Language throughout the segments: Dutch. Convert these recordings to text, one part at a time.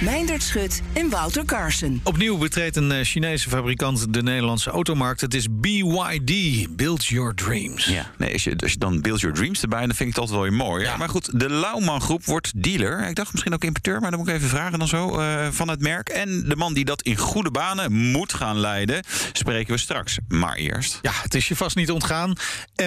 Meindert Schut en Wouter Carson. Opnieuw betreedt een eh, Chinese fabrikant de Nederlandse automarkt. Het is BYD, Build Your Dreams. Ja, nee, als je, als je dan Build Your Dreams erbij, dan vind ik het altijd wel weer mooi. Ja. Maar goed, de Lauwman Groep wordt dealer. Ik dacht misschien ook importeur, maar dan moet ik even vragen dan zo uh, van het merk. En de man die dat in goede banen moet gaan leiden, spreken we straks. Maar eerst. Ja, het is je vast niet ontgaan.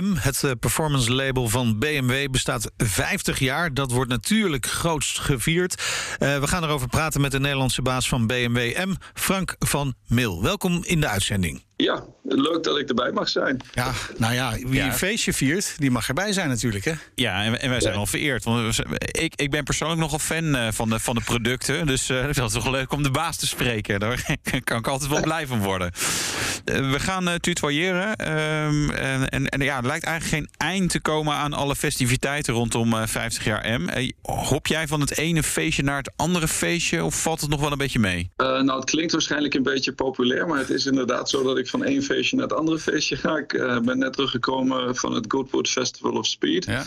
M, het uh, performance label van BMW, bestaat 50 jaar. Dat wordt natuurlijk grootst gevierd. Uh, we gaan erover praten met de Nederlandse baas van BMW M, Frank van Mil. Welkom in de uitzending. Ja, leuk dat ik erbij mag zijn. Ja, nou ja, wie ja. een feestje viert, die mag erbij zijn natuurlijk, hè? Ja, en, en wij zijn ja. al vereerd. Want ik, ik ben persoonlijk nogal fan uh, van, de, van de producten. Dus uh, het is toch leuk om de baas te spreken. Daar kan ik altijd wel blij van worden. Uh, we gaan uh, tutoyeren. Um, en, en, en, ja, er lijkt eigenlijk geen eind te komen aan alle festiviteiten rondom 50 jaar M. hop jij van het ene feestje naar het andere feestje? Of valt het nog wel een beetje mee? nou, het klinkt waarschijnlijk een beetje populair. Maar het is inderdaad zo dat ik van één feestje naar het andere feestje ga. Ik uh, ben net teruggekomen van het Goodwood Festival of Speed. Ja.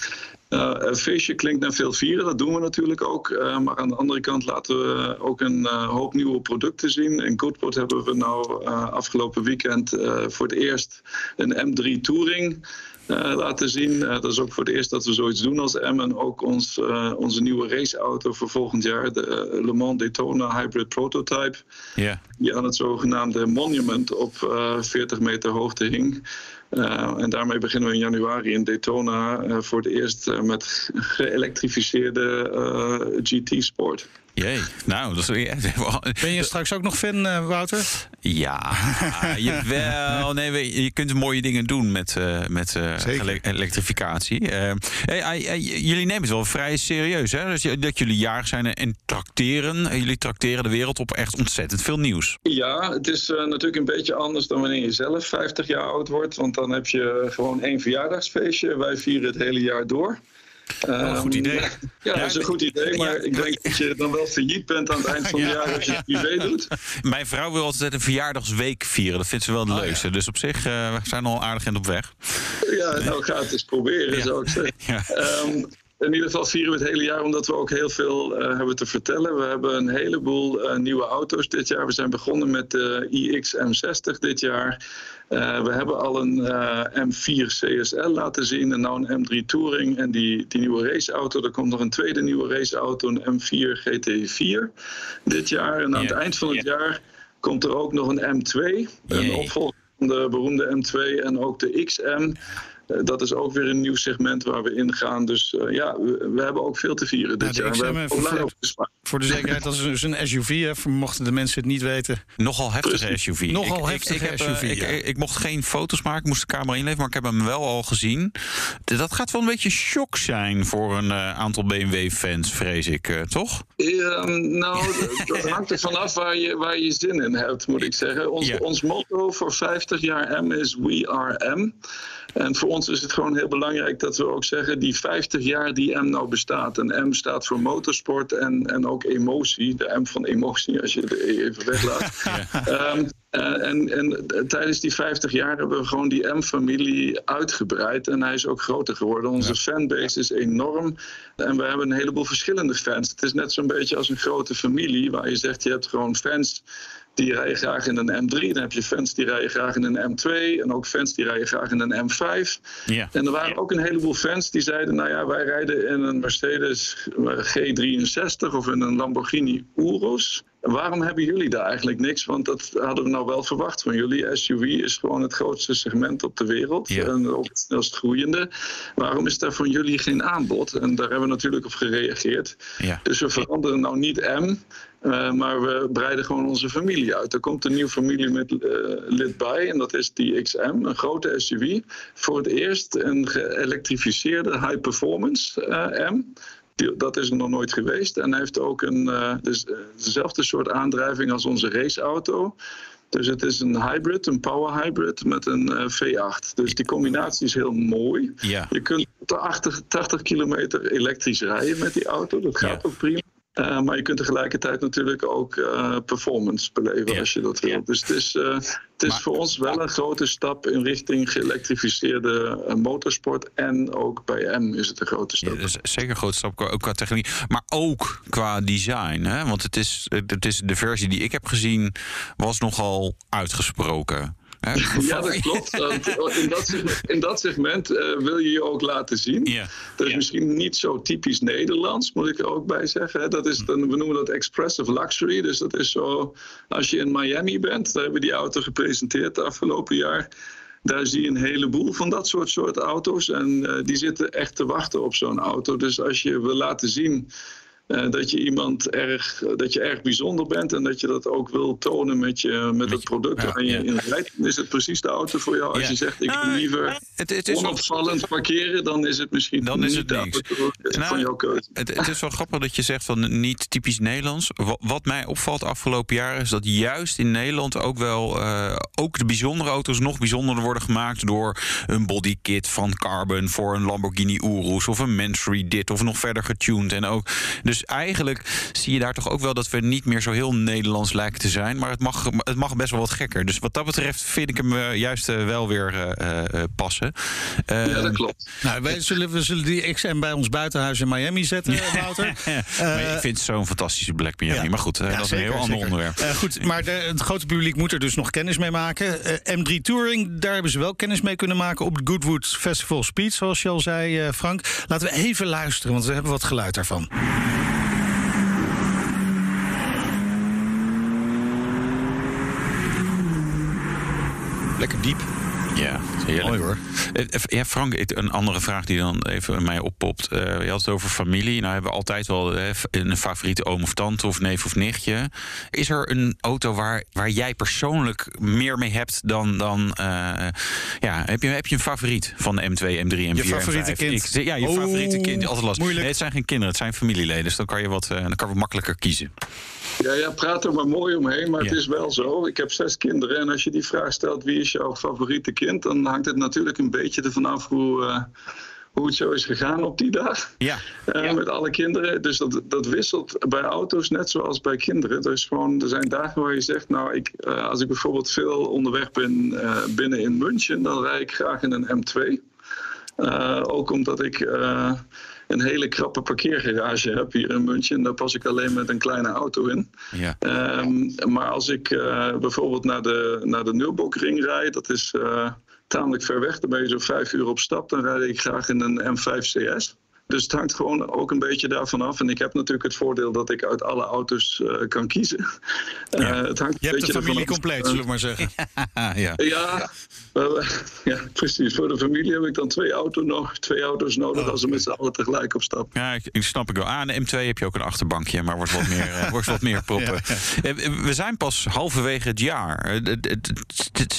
Uh, een feestje klinkt naar veel vieren, dat doen we natuurlijk ook. Uh, maar aan de andere kant laten we ook een hoop nieuwe producten zien. In Goodwood hebben we nou afgelopen weekend voor het eerst een M3 Touring. Uh, laten zien. Uh, dat is ook voor het eerst dat we zoiets doen als M. En ook ons, uh, onze nieuwe raceauto voor volgend jaar, de Le Mans Daytona Hybrid Prototype. Yeah. Die aan het zogenaamde Monument op 40 meter hoogte hing. en daarmee beginnen we in januari in Daytona voor het eerst met geëlektrificeerde GT-sport. Jee, nou, dat is... Ben je straks ook nog fan, uh, Wouter? Ja, jawel. Nee, je kunt mooie dingen doen met, uh, met uh, elektrificatie. Hey, jullie nemen het wel vrij serieus, hè? Dus dat jullie jarig zijn en trakteren. Jullie trakteren de wereld op echt ontzettend veel nieuws. Ja, het is natuurlijk een beetje anders dan wanneer je zelf 50 jaar oud wordt. Want dan heb je gewoon één verjaardagsfeestje. Wij vieren het hele jaar door. Oh, goed idee. Ja, ja, dat is een goed idee. Maar ja. ik denk dat je dan wel failliet bent aan het eind van het jaar als je het privé doet. Mijn vrouw wil altijd een verjaardagsweek vieren. Dat vindt ze wel de oh, leukste. Dus op zich uh, we zijn al aardig in op weg. Ja, nou ga het eens proberen, zou ik zeggen. Um, in ieder geval vieren we het hele jaar omdat we ook heel veel uh, hebben te vertellen. We hebben een heleboel uh, nieuwe auto's dit jaar. We zijn begonnen met de iX M60 dit jaar. Uh, we hebben al een M4 CSL laten zien en nou een M3 Touring. En die, die nieuwe raceauto, er komt nog een tweede nieuwe raceauto, een M4 GT4 dit jaar. En aan het eind van het jaar komt er ook nog een M2, een opvolger van de beroemde M2 en ook de XM. Uh, dat is ook weer een nieuw segment waar we ingaan. Dus uh, ja, we, we, hebben ook veel te vieren dit nou, jaar. We voor, voor, voor de zekerheid, dat is dus een SUV, hè, mochten de mensen het niet weten. Nogal heftige SUV. Nogal ik, heftige ik, ik SUV, heb, ja. ik, ik, mocht geen foto's maken, ik moest de camera inleveren, maar ik heb hem wel al gezien. Dat gaat wel een beetje shock zijn voor een uh, aantal BMW-fans, vrees ik, toch? Ja, nou, dat hangt er vanaf waar je, waar je zin in hebt, moet ik zeggen. Ons, Ja. ons motto voor 50 jaar M is We Are M. En voor ons is het gewoon heel belangrijk dat we ook zeggen, die 50 jaar die M nou bestaat. En M staat voor motorsport en, en ook emotie. De M van emotie, als je het even weglaat. Ehm, eh, en, en tijdens die 50 jaar hebben we gewoon die M-familie uitgebreid. En hij is ook groter geworden. Onze fanbase is enorm. En we hebben een heleboel verschillende fans. Het is net zo'n beetje als een grote familie, waar je zegt, je hebt gewoon fans die rijden graag in een M3. Dan heb je fans die rijden graag in een M2. En ook fans die rijden graag in een M5. Ja. En er waren ook een heleboel fans die zeiden... nou ja, wij rijden in een Mercedes G63 of in een Lamborghini Urus. waarom hebben jullie daar eigenlijk niks? Want dat hadden we nou wel verwacht van jullie. SUV is gewoon het grootste segment op de wereld en ook het snelst groeiende. Waarom is daar van jullie geen aanbod? En daar hebben we natuurlijk op gereageerd. Ja. Dus we veranderen nou niet M, uh, maar we breiden gewoon onze familie uit. Er komt een nieuw familielid uh, bij en dat is die XM, een grote SUV. Voor het eerst een geëlektrificeerde high performance uh, M. Die, dat is er nog nooit geweest. En hij heeft ook een, dus, dezelfde soort aandrijving als onze raceauto. Dus het is een hybrid, een power hybrid met een uh, V8. Dus die combinatie is heel mooi. Ja. Je kunt tot 80, 80 kilometer elektrisch rijden met die auto. Dat gaat ja. ook prima. Uh, maar je kunt tegelijkertijd natuurlijk ook uh, performance beleven ja. als je dat wil. Ja. Dus het is, uh, het is maar, voor ons wel een grote stap in richting geëlektrificeerde motorsport. En ook bij M is het een grote stap. Ja, dus zeker een grote stap, ook qua techniek. Maar ook qua design. Hè? Want het is, het is de versie die ik heb gezien, was nogal uitgesproken. Ja, dat klopt. In dat segment, in dat segment uh, wil je je ook laten zien. Ja. Dat is misschien niet zo typisch Nederlands, moet ik er ook bij zeggen. Dat is, dan, we noemen dat expressive luxury. Dus dat is zo, als je in Miami bent, daar hebben we die auto gepresenteerd afgelopen jaar. Daar zie je een heleboel van dat soort, soort auto's. En uh, die zitten echt te wachten op zo'n auto. Dus als je wil laten zien uh, dat je iemand erg, dat je erg bijzonder bent en dat je dat ook wil tonen met, je, met het product ja, waar je in rijdt, dan is het precies de auto voor jou. Als Ja. je zegt, ik Nou, wil liever het, het is wel, onopvallend parkeren, dan is het misschien Dan is het niks. Nou, van jouw keuze. het, het is wel grappig dat je zegt van niet typisch Nederlands. Wat, wat mij opvalt afgelopen jaren is dat juist in Nederland ook wel eh, ook de bijzondere auto's nog bijzonderder worden gemaakt door een bodykit van Carbon voor een Lamborghini Urus of een Mansory dit of nog verder getuned en ook. Dus eigenlijk zie je daar toch ook wel dat we niet meer zo heel Nederlands lijken te zijn, maar het mag, het mag best wel wat gekker. Dus wat dat betreft vind ik hem eh, juist eh, wel weer eh, eh, passen. Ja, dat klopt. Nou, wij zullen, we zullen die XM bij ons buitenhuis in Miami zetten, Wouter. maar ik vind het zo'n fantastische Black Miami. ja. Maar goed, Ja, dat is een heel ander zeker. onderwerp. Eh, goed, maar de, het grote publiek moet er dus nog kennis mee maken. Eh, M3 Touring, daar hebben ze wel kennis mee kunnen maken op het Goodwood Festival Speed, zoals je al zei, eh, Frank. Laten we even luisteren, want we hebben wat geluid daarvan. Lekker diep. Ja, heerlijk. Mooi hoor. Eh, eh, Ja, Frank, een andere vraag die dan even mij oppopt. Eh, je had het over familie. Nou hebben we altijd wel een favoriete oom of tante of neef of nichtje. Is er een auto waar, waar jij persoonlijk meer mee hebt dan... dan ja, heb je, heb je een favoriet van de M2, M3, M4, Je favoriete M5? kind. Ik- ja, je Oh, favoriete kind. Altijd lastig. Nee, het zijn geen kinderen, het zijn familieleden. Dus dan kan je wat, dan kan je wat makkelijker kiezen. Ja, ja, praat er maar mooi omheen, maar Ja. het is wel zo. Ik heb zes kinderen en als je die vraag stelt wie is jouw favoriete kind, dan hangt het natuurlijk een beetje ervan af hoe, eh, hoe het zo is gegaan op die dag. Ja. Eh, Met alle kinderen. Dus dat, dat wisselt bij auto's net zoals bij kinderen. Er, is gewoon, er zijn dagen waar je zegt, nou, ik, eh, als ik bijvoorbeeld veel onderweg ben eh, binnen in München, dan rijd ik graag in een M2. Eh, ook omdat ik eh, een hele krappe parkeergarage heb hier in München. Daar pas ik alleen met een kleine auto in. Ja. Ehm, maar als ik eh, bijvoorbeeld naar de, naar de Nürburgring rijd, dat is eh, tamelijk ver weg. Dan ben je zo vijf uur op stap. Dan rijd ik graag in een M5 CS. Dus het hangt gewoon ook een beetje daarvan af. En ik heb natuurlijk het voordeel dat ik uit alle auto's eh, kan kiezen. Eh, het hangt een Je hebt de familie compleet, zullen we maar zeggen. ja. Ja, eh, ja, precies. Voor de familie heb ik dan twee, auto nog, twee auto's nodig Oh, als we met z'n allen tegelijk op stap. Ja, ik, ik snap ik wel. Aan de M2 heb je ook een achterbankje, maar wordt wat meer, eh, wordt wat meer proppen. We zijn pas halverwege het jaar.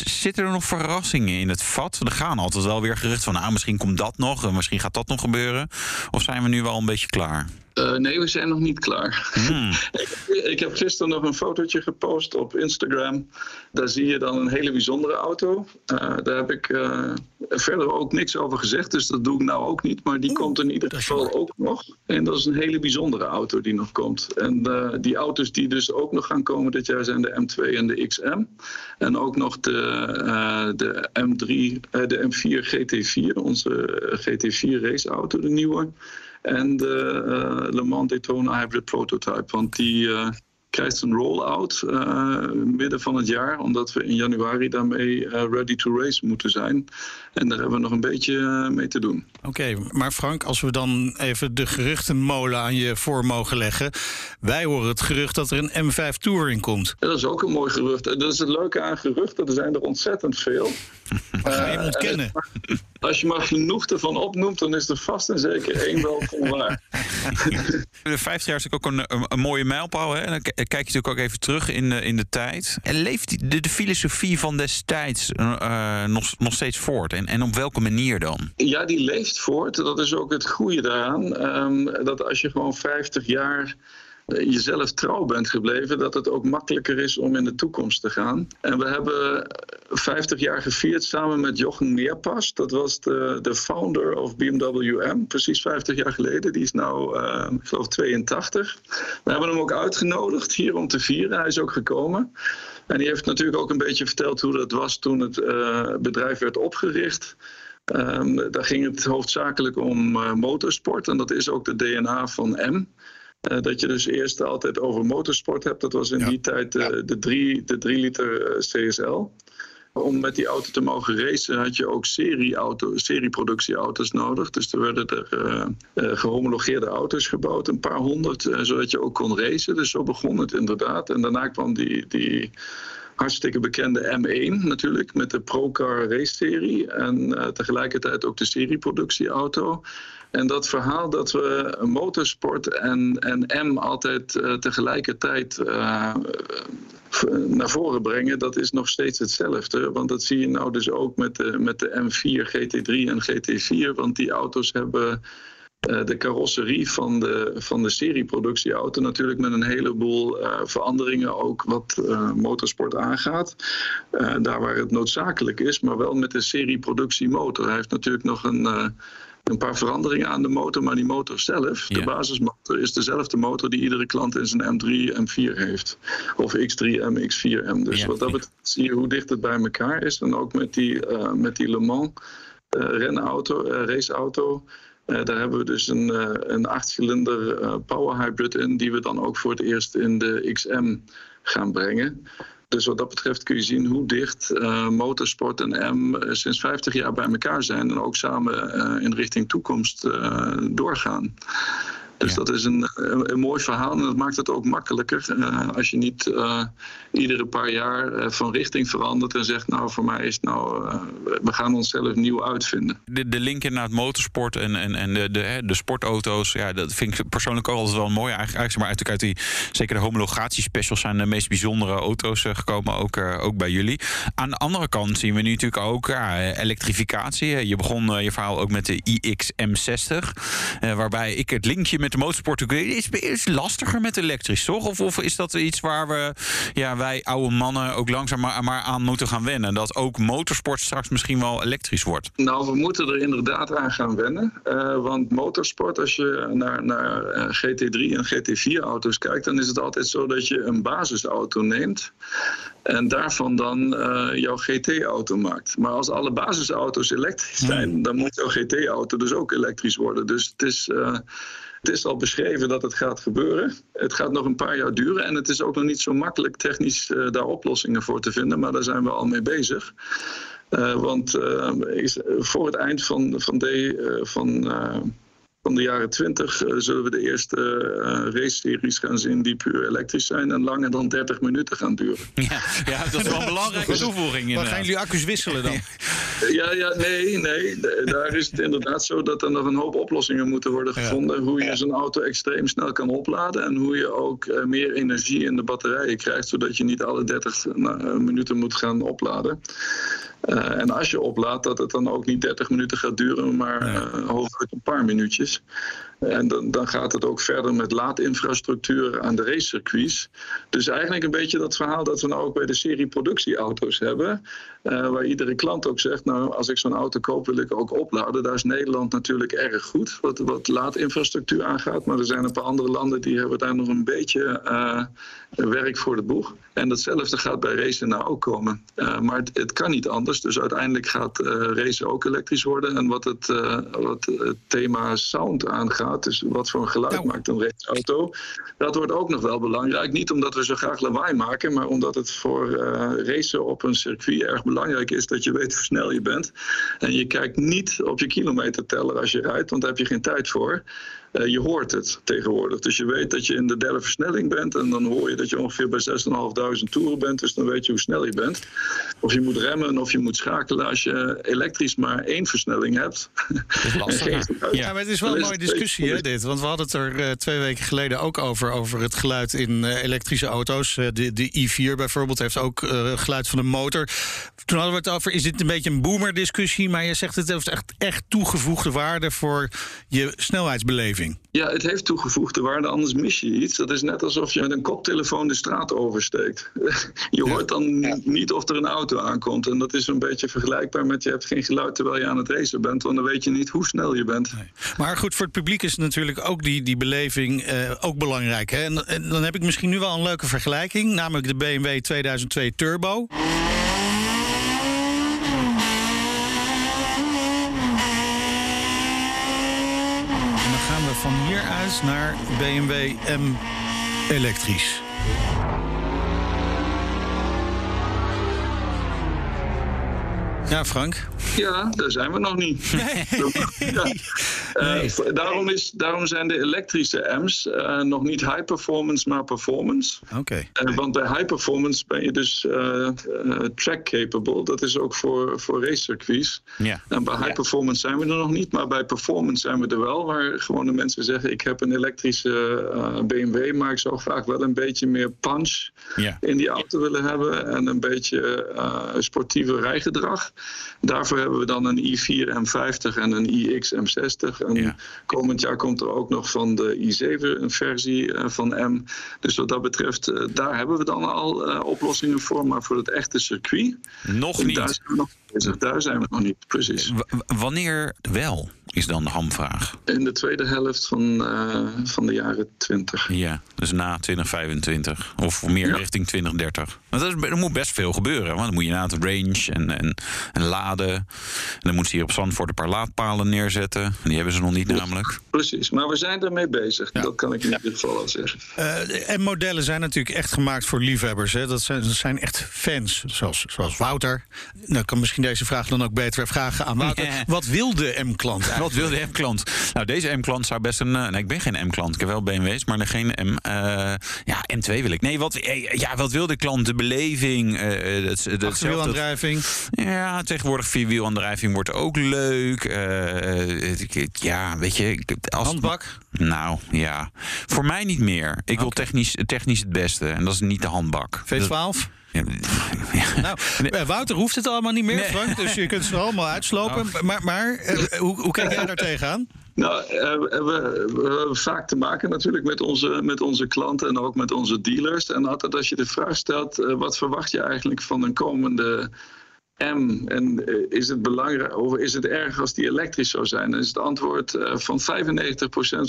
Zitten er nog verrassingen in het vat? Er gaan altijd wel weer geruchten van, nou, misschien komt dat nog, en misschien gaat dat nog gebeuren. Of zijn we nu wel een beetje klaar? Eh, nee, we zijn nog niet klaar. Hmm. ik, ik heb gisteren nog een fotootje gepost op Instagram. Daar zie je dan een hele bijzondere auto. Eh, daar heb ik eh, verder ook niks over gezegd, dus dat doe ik nou ook niet. Maar die komt in ieder geval ook nog. En dat is een hele bijzondere auto die nog komt. En eh, die auto's die dus ook nog gaan komen dit jaar zijn de M2 en de XM. En ook nog de, eh, de M3, eh, de M4 GT4, onze GT4 raceauto, de nieuwe. En de eh, Le Mans Daytona Hybrid Prototype. Want die eh, krijgt een roll-out midden van het jaar, omdat we in januari daarmee ready to race moeten zijn. En daar hebben we nog een beetje mee te doen. Oké, maar Frank, als we dan even de geruchtenmolen aan je voor mogen leggen. Wij horen het gerucht dat er een M5 Touring komt. Ja, dat is ook een mooi gerucht. Dat is het leuke aan geruchten. Er zijn er ontzettend veel. Maar ga je ontkennen? Als je maar genoeg ervan opnoemt, dan is er vast en zeker één wel van waar. De 50 jaar is ook een, een, mooie mijlpaal. Hè? Dan kijk je natuurlijk ook even terug in, in de tijd. En leeft de, de filosofie van destijds uh, nog, nog steeds voort? En, en op welke manier dan? Ja, die leeft voort. Dat is ook het goede daaraan. Um, dat als je gewoon 50 jaar jezelf trouw bent gebleven, dat het ook makkelijker is om in de toekomst te gaan. En we hebben 50 jaar gevierd samen met Jochen Neerpas. Dat was de, de founder of BMW M, precies 50 jaar geleden. Die is nu, uh, ik geloof, 82. We hebben hem ook uitgenodigd hier om te vieren. Hij is ook gekomen. En die heeft natuurlijk ook een beetje verteld hoe dat was toen het uh, bedrijf werd opgericht. Um, daar ging het hoofdzakelijk om uh, motorsport en dat is ook de DNA van M. Uh, dat je dus eerst altijd over motorsport hebt. Dat was in ja. die tijd uh, ja. de 3 de drie liter uh, CSL. Om met die auto te mogen racen had je ook serieauto, serieproductieauto's nodig. Dus er werden er gehomologeerde auto's gebouwd, een paar honderd, zodat je ook kon racen. Dus zo begon het inderdaad. En daarna kwam die, die hartstikke bekende M1 natuurlijk, met de Procar race serie. En tegelijkertijd ook de serieproductieauto. En dat verhaal dat we motorsport en, en M altijd uh, tegelijkertijd uh, naar voren brengen, dat is nog steeds hetzelfde. Want dat zie je nou dus ook met de, met de M4, GT3 en GT4. Want die auto's hebben de carrosserie van de, van de serieproductieauto natuurlijk met een heleboel uh, veranderingen ook wat uh, motorsport aangaat. daar waar het noodzakelijk is, maar wel met de serieproductiemotor. Hij heeft natuurlijk nog een een paar veranderingen aan de motor, maar die motor zelf, ja. de basismotor, is dezelfde motor die iedere klant in zijn M3, M4 heeft. Of X3M, X4M. Dus ja, wat dat betreft zie je hoe dicht het bij elkaar is. En ook met die, met die Le Mans renauto, uh, raceauto. daar hebben we dus een, een achtcilinder power hybrid in, die we dan ook voor het eerst in de XM gaan brengen. Dus wat dat betreft kun je zien hoe dicht uh, motorsport en M uh, sinds 50 jaar bij elkaar zijn en ook samen uh, in richting toekomst doorgaan. Dus ja. dat is een, een, een, mooi verhaal en dat maakt het ook makkelijker uh, als je niet uh, iedere paar jaar uh, van richting verandert en zegt, nou voor mij is het nou, we gaan onszelf nieuw uitvinden. De, de link naar het motorsport en, en, en de, de, de sportauto's, ja, dat vind ik persoonlijk ook altijd wel mooi. Eigenlijk, maar uit, uit die, zeker de homologatiespecials zijn de meest bijzondere auto's gekomen, ook, ook bij jullie. Aan de andere kant zien we nu natuurlijk ook ja, elektrificatie. Je begon je verhaal ook met de iX-M60, waarbij ik het linkje met met de motorsport is, is lastiger met elektrisch, toch? Of, of is dat iets waar we, ja, wij oude mannen ook langzaam maar, maar aan moeten gaan wennen? Dat ook motorsport straks misschien wel elektrisch wordt? Nou, we moeten er inderdaad aan gaan wennen. Uh, want motorsport, als je naar, naar GT3 en GT4-auto's kijkt, dan is het altijd zo dat je een basisauto neemt. En daarvan dan uh, jouw GT-auto maakt. Maar als alle basisauto's elektrisch zijn, dan moet jouw GT-auto dus ook elektrisch worden. Dus het is. Uh, het is al beschreven dat het gaat gebeuren. Het gaat nog een paar jaar duren en het is ook nog niet zo makkelijk technisch uh, daar oplossingen voor te vinden, maar daar zijn we al mee bezig. Uh, want uh, is, voor het eind van, van, de, van van de jaren 20 uh, zullen we de eerste uh, race-series gaan zien die puur elektrisch zijn en langer dan 30 minuten gaan duren. Ja, ja dat is wel een belangrijke toevoeging. Maar gaan jullie accu's wisselen dan? Ja, ja, nee, nee. Daar is het inderdaad zo dat er nog een hoop oplossingen moeten worden gevonden. Ja. Hoe je zo'n auto extreem snel kan opladen en hoe je ook uh, meer energie in de batterijen krijgt, zodat je niet alle 30 minuten moet gaan opladen. Uh, en als je oplaadt, dat het dan ook niet 30 minuten gaat duren, maar uh, hooguit een paar minuutjes. En dan, dan gaat het ook verder met laadinfrastructuur aan de racecircuits. Dus eigenlijk een beetje dat verhaal dat we nou ook bij de serie productieauto's hebben. Uh, waar iedere klant ook zegt, nou als ik zo'n auto koop wil ik ook opladen. Daar is Nederland natuurlijk erg goed wat, wat laadinfrastructuur aangaat. Maar er zijn een paar andere landen die hebben daar nog een beetje uh, werk voor de boeg. En datzelfde gaat bij racen nou ook komen. Uh, maar het, het, kan niet anders. Dus uiteindelijk gaat racen ook elektrisch worden. En wat het, wat het thema sound aangaat gaat. Dus wat voor een geluid maakt een raceauto. Dat wordt ook nog wel belangrijk. Niet omdat we zo graag lawaai maken, maar omdat het voor uh, racen op een circuit erg belangrijk is dat je weet hoe snel je bent. En je kijkt niet op je kilometerteller als je rijdt, want daar heb je geen tijd voor. Uh, je hoort het tegenwoordig. Dus je weet dat je in de derde versnelling bent. En dan hoor je dat je ongeveer bij 6.500 toeren bent. Dus dan weet je hoe snel je bent. Of je moet remmen of je moet schakelen. Als je elektrisch maar één versnelling hebt. Lastig, ja, maar het is wel een mooie discussie, hè, dit. Want we hadden het er uh, twee weken geleden ook over. Over het geluid in uh, elektrische auto's. de, de i4 bijvoorbeeld heeft ook geluid van de motor. Toen hadden we het over, is dit een beetje een boomer discussie? Maar je zegt het heeft echt, echt toegevoegde waarde voor je snelheidsbeleving. Ja, het heeft toegevoegde waarde, anders mis je iets. Dat is net alsof je met een koptelefoon de straat oversteekt. je hoort dan ja. niet of er een auto aankomt. En dat is een beetje vergelijkbaar met je hebt geen geluid terwijl je aan het racen bent. Want dan weet je niet hoe snel je bent. Nee. Maar goed, voor het publiek is natuurlijk ook die, die beleving eh, ook belangrijk. Hè? En, en dan heb ik misschien nu wel een leuke vergelijking. Namelijk de BMW 2002 Turbo. Van hieruit naar BMW M elektrisch. Ja, Frank? Ja, daar zijn we nog niet. Nee. ja. nee. Uh, daarom, is, daarom zijn de elektrische M's uh, nog niet high performance, maar performance. Oké. Okay. Uh, want bij high performance ben je dus track capable. Dat is ook voor, voor racecircuits. Ja. En bij high performance zijn we er nog niet, maar bij performance zijn we er wel. Waar gewone mensen zeggen: Ik heb een elektrische BMW, maar ik zou graag wel een beetje meer punch ja. in die auto willen hebben. En een beetje sportieve rijgedrag. Daarvoor hebben we dan een i4 M50 en een iX M60. En ja. komend jaar komt er ook nog van de i7 een versie van M. Dus wat dat betreft, uh, daar hebben we dan al uh, oplossingen voor. Maar voor het echte circuit. Nog niet. Daar zijn we nog bezig. Daar zijn we nog niet, precies. W wanneer wel? Is dan de hamvraag. In de tweede helft van, uh, van de jaren 20. Ja, dus na 2025. Of meer Ja. richting 2030. Want dat is, er moet best veel gebeuren. Want dan moet je na het range en, en, en laden. En dan moet ze hier op Zandvoort een paar laadpalen neerzetten. Die hebben ze nog niet namelijk. Precies, maar we zijn ermee bezig. Dat kan ik in ieder geval al zeggen. Uh, en modellen zijn natuurlijk echt gemaakt voor liefhebbers. Hè? Dat, zijn, dat zijn echt fans, zoals, zoals Wouter. Nou, kan misschien deze vraag dan ook beter vragen aan Wouter. Ja. Wat wil de M-klant Wat wil de M-klant? Nou, deze M-klant zou best een. uh, nee, ik ben geen M-klant. Ik heb wel BMW's, maar geen M. Uh, ja, M2 wil ik. Nee, wat, eh, ja, wat wil de klant? De beleving. Uh, dat, dat, Achterwielaandrijving. Ja, tegenwoordig vierwielaandrijving wordt ook leuk. Uh, ja, weet je. Als, Handbak? Nou, ja. Voor mij niet meer. Ik wil technisch, technisch het beste. En dat is niet de handbak. V12? Dat, ja. Nou, Wouter hoeft het allemaal niet meer, nee. Frank. Dus je kunt ze allemaal uitslopen. Oh. Maar, maar hoe, hoe kijk jij daar tegenaan? Nou, we, we, hebben vaak te maken natuurlijk met onze, met onze klanten en ook met onze dealers. En altijd als je de vraag stelt, wat verwacht je eigenlijk van een komende M? En uh, is het belangrijk, of is het erg als die elektrisch zou zijn? Dan is het antwoord van 95%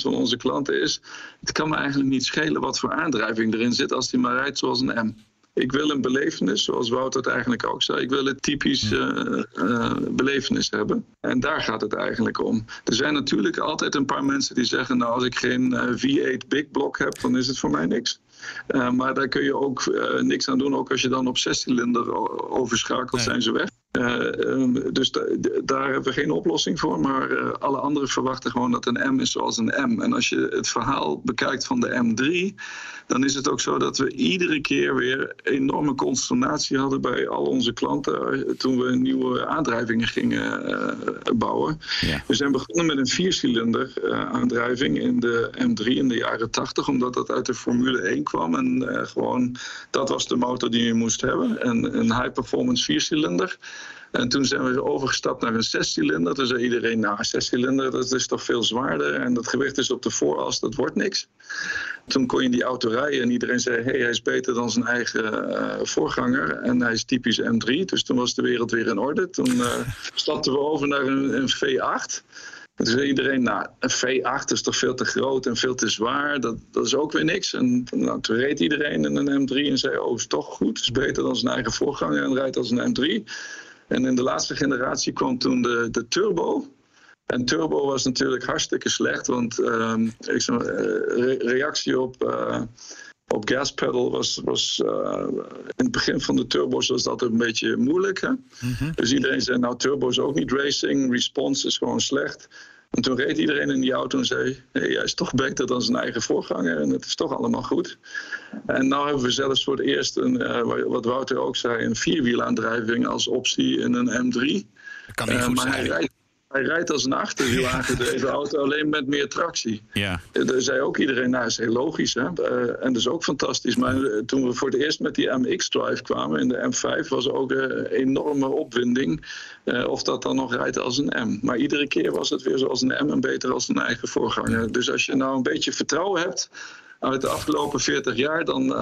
van onze klanten is, het kan me eigenlijk niet schelen wat voor aandrijving erin zit als die maar rijdt zoals een M. Ik wil een belevenis, zoals Wouter het eigenlijk ook zei. Ik wil een typisch uh, uh, belevenis hebben. En daar gaat het eigenlijk om. Er zijn natuurlijk altijd een paar mensen die zeggen... nou, als ik geen uh, V8 Big Block heb, dan is het voor mij niks. Uh, maar daar kun je ook uh, niks aan doen. Ook als je dan op zescilinder overschakelt, nee. zijn ze weg. Uh, um, dus da daar hebben we geen oplossing voor. Maar uh, alle anderen verwachten gewoon dat een M is zoals een M. En als je het verhaal bekijkt van de M3, dan is het ook zo dat we iedere keer weer enorme consternatie hadden bij al onze klanten. Uh, toen we nieuwe aandrijvingen gingen bouwen. Ja. We zijn begonnen met een viercilinder aandrijving in de M3 in de jaren 80, omdat dat uit de Formule 1 kwam. En gewoon dat was de motor die je moest hebben. En een high performance viercilinder. En toen zijn we overgestapt naar een zescilinder. Toen zei iedereen, nou, zescilinder, dat is toch veel zwaarder. En dat gewicht is op de vooras, dat wordt niks. Toen kon je die auto rijden en iedereen zei... hé, hey, hij is beter dan zijn eigen uh, voorganger. En hij is typisch M3, dus toen was de wereld weer in orde. Toen uh, stapten we over naar een, een V8... En toen zei iedereen, nou, een V8 is toch veel te groot en veel te zwaar. Dat, dat is ook weer niks. En nou, toen reed iedereen in een M3 en zei, oh, is toch goed. Het is beter dan zijn eigen voorganger en rijdt als een M3. En in de laatste generatie kwam toen de, de turbo. En turbo was natuurlijk hartstikke slecht, want ehm, ik zeg, reactie op op gaspedal was, was uh, in het begin van de turbo's was dat een beetje moeilijk. Hè? Mhm. Dus iedereen zei, nou turbo is ook niet racing, response is gewoon slecht. En toen reed iedereen in die auto en zei, hey, hij is toch beter dan zijn eigen voorganger en het is toch allemaal goed. En nu hebben we zelfs voor het eerst, een, uh, wat Wouter ook zei, een vierwielaandrijving als optie in een M3. Dat kan niet uh, goed maar zijn. Hij rijdt hij rijdt als een achterwiel aangedreven auto, alleen met meer tractie. Ja. Daar zei ook iedereen, nou, is heel logisch. Hè? Uh, en dat is ook fantastisch. Maar uh, toen we voor het eerst met die MX-drive kwamen in de M5, was er ook een enorme opwinding. Of dat dan nog rijdt als een M. Maar iedere keer was het weer zoals een M en beter als een eigen voorganger. Dus als je nou een beetje vertrouwen hebt uit de afgelopen 40 jaar, dan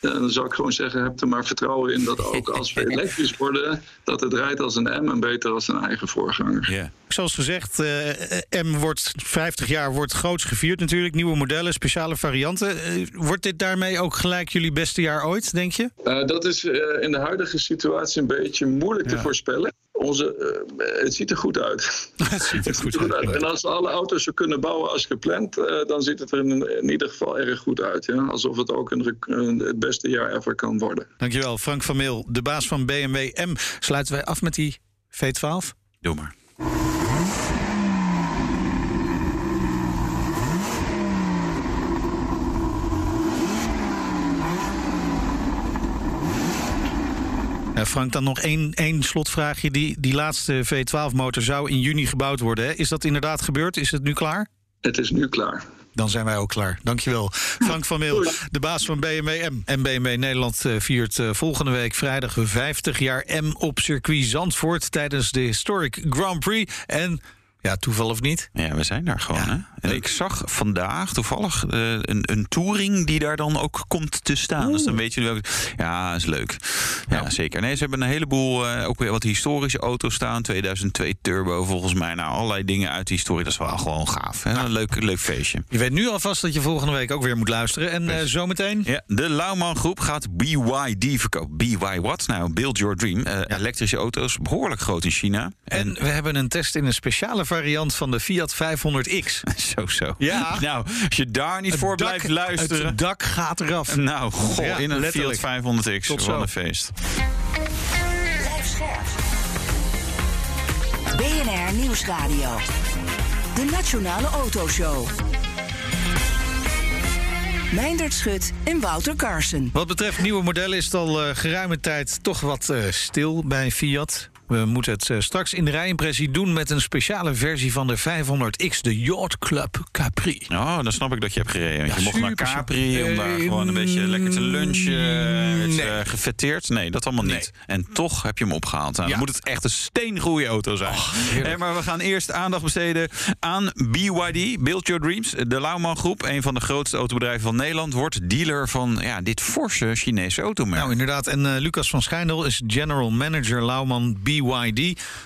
dan zou ik gewoon zeggen, heb er maar vertrouwen in dat ook als we elektrisch worden, dat het rijdt als een M en beter als een eigen voorganger. Ja. Zoals gezegd, uh, M wordt 50 jaar wordt groots gevierd natuurlijk. Nieuwe modellen, speciale varianten. Uh, wordt dit daarmee ook gelijk jullie beste jaar ooit, denk je? Uh, dat is in de huidige situatie een beetje moeilijk ja. te voorspellen. Onze, het ziet er goed uit. het ziet er goed, goed, uit. En als we alle auto's zo kunnen bouwen als gepland, dan ziet het er in, in, ieder geval erg goed uit. Ja? Alsof het ook een, een, het beste jaar ever kan worden. Dankjewel, Frank van Meel, de baas van BMW M. Sluiten wij af met die V12? Doe maar. Frank, dan nog één, één slotvraagje. Die, die laatste V12-motor zou in juni gebouwd worden. Hè? Is dat inderdaad gebeurd? Is het nu klaar? Het is nu klaar. Dan zijn wij ook klaar. Dankjewel. Frank van Meel, de baas van BMW M. En BMW Nederland eh, viert eh, volgende week vrijdag 50 jaar M op circuit Zandvoort... tijdens de Historic Grand Prix. En ja, toeval of niet? Ja, we zijn daar gewoon. Hè? En ik zag vandaag toevallig uh, een, een touring die daar dan ook komt te staan. Oeh. Dus dan weet je welke. Ja, is leuk. Ja, ja, zeker. Nee, ze hebben een heleboel uh, ook weer wat historische auto's staan. 2002 Turbo volgens mij. Nou, allerlei dingen uit die historie. Dat is wel gewoon gaaf. Hè? Een leuk, leuk feestje. Je weet nu alvast dat je volgende week ook weer moet luisteren. En uh, zometeen? Ja, de Lauwman groep gaat BYD verkopen. BY what? Nou, Build Your Dream. Elektrische auto's, behoorlijk groot in China. En, en we hebben een test in een speciale variant van de Fiat 500X. Zo, zo. Ja. Nou, als je daar niet het voor dak, blijft luisteren. Het dak gaat eraf. Nou, goh, ja, in een letterlijk. Fiat 500X. Tot Wat zo. een feest. Blijf scherp. BNR Nieuwsradio. De Nationale Autoshow. Meindert Schut en Wouter Carson. Wat betreft nieuwe modellen is het al uh, geruime tijd toch wat uh, stil bij Fiat. We moeten het uh, straks in de rijimpressie doen met een speciale versie van de 500X, de Yacht Club Capri. Oh, dan snap ik dat je hebt gereden. Ja, je mocht naar Capri om daar gewoon een beetje lekker te lunchen. nee. uh, gefetteerd. Nee, dat allemaal niet. En toch heb je hem opgehaald. Nou, ja. Dan moet het echt een steengoede auto zijn. Oh, hey, maar we gaan eerst aandacht besteden aan BYD, Build Your Dreams. De Lauwman Groep, een van de grootste autobedrijven van Nederland, wordt dealer van ja, dit forse Chinese automerk. Nou, inderdaad. En uh, Lucas van Schijndel is general manager Lauwman BYD.